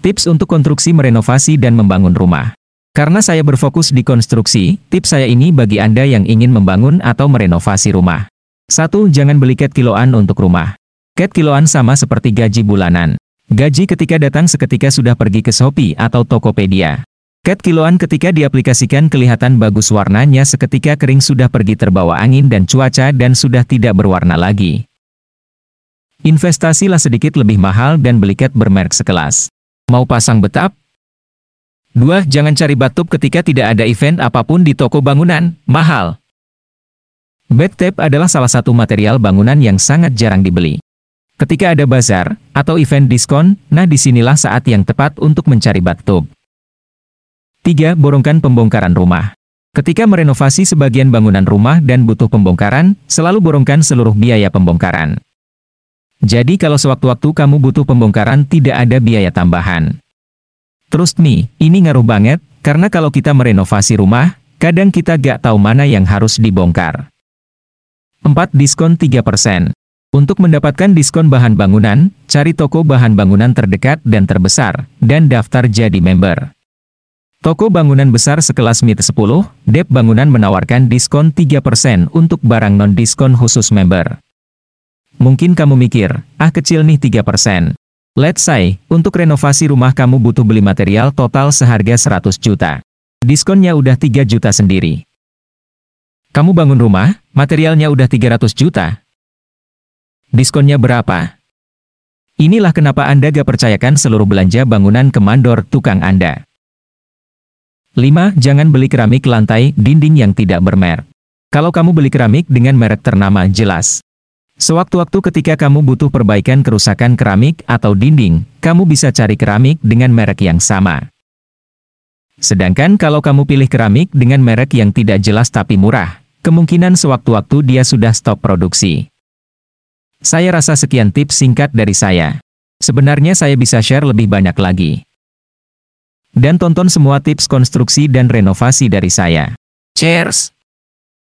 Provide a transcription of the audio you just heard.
Tips untuk konstruksi merenovasi dan membangun rumah. Karena saya berfokus di konstruksi, tips saya ini bagi Anda yang ingin membangun atau merenovasi rumah. 1. Jangan beli cat kiloan untuk rumah. Cat kiloan sama seperti gaji bulanan. Gaji ketika datang seketika sudah pergi ke Shopee atau Tokopedia. Cat kiloan ketika diaplikasikan kelihatan bagus warnanya seketika kering sudah pergi terbawa angin dan cuaca dan sudah tidak berwarna lagi. Investasilah sedikit lebih mahal dan beli cat bermerek sekelas. Mau pasang betap? 2. Jangan cari batub ketika tidak ada event apa pun di toko bangunan, mahal. Bathtub adalah salah satu material bangunan yang sangat jarang dibeli. Ketika ada bazar atau event diskon, nah di sinilah saat yang tepat untuk mencari bathtub. 3. Borongkan pembongkaran rumah. Ketika merenovasi sebagian bangunan rumah dan butuh pembongkaran, selalu borongkan seluruh biaya pembongkaran. Jadi kalau sewaktu-waktu kamu butuh pembongkaran tidak ada biaya tambahan. Trust me, ini ngaruh banget, karena kalau kita merenovasi rumah, kadang kita gak tahu mana yang harus dibongkar. 4. Diskon 3%. Untuk mendapatkan diskon bahan bangunan, cari toko bahan bangunan terdekat dan terbesar, dan daftar jadi member. Toko bangunan besar sekelas MIT 10, Dep Bangunan menawarkan diskon 3% untuk barang non-diskon khusus member. Mungkin kamu mikir, ah kecil nih 3%. Let's say, untuk renovasi rumah kamu butuh beli material total seharga 100 juta. Diskonnya udah 3 juta sendiri. Kamu bangun rumah, materialnya udah 300 juta. Diskonnya berapa? Inilah kenapa Anda gak percayakan seluruh belanja bangunan ke mandor tukang Anda. 5. Jangan beli keramik lantai, dinding yang tidak bermerek. Kalau kamu beli keramik dengan merek ternama jelas, Sewaktu-waktu ketika kamu butuh perbaikan kerusakan keramik atau dinding, kamu bisa cari keramik dengan merek yang sama. Sedangkan kalau kamu pilih keramik dengan merek yang tidak jelas tapi murah, kemungkinan sewaktu-waktu dia sudah stop produksi. Saya rasa sekian tips singkat dari saya. Sebenarnya saya bisa share lebih banyak lagi. Dan tonton semua tips konstruksi dan renovasi dari saya. Cheers!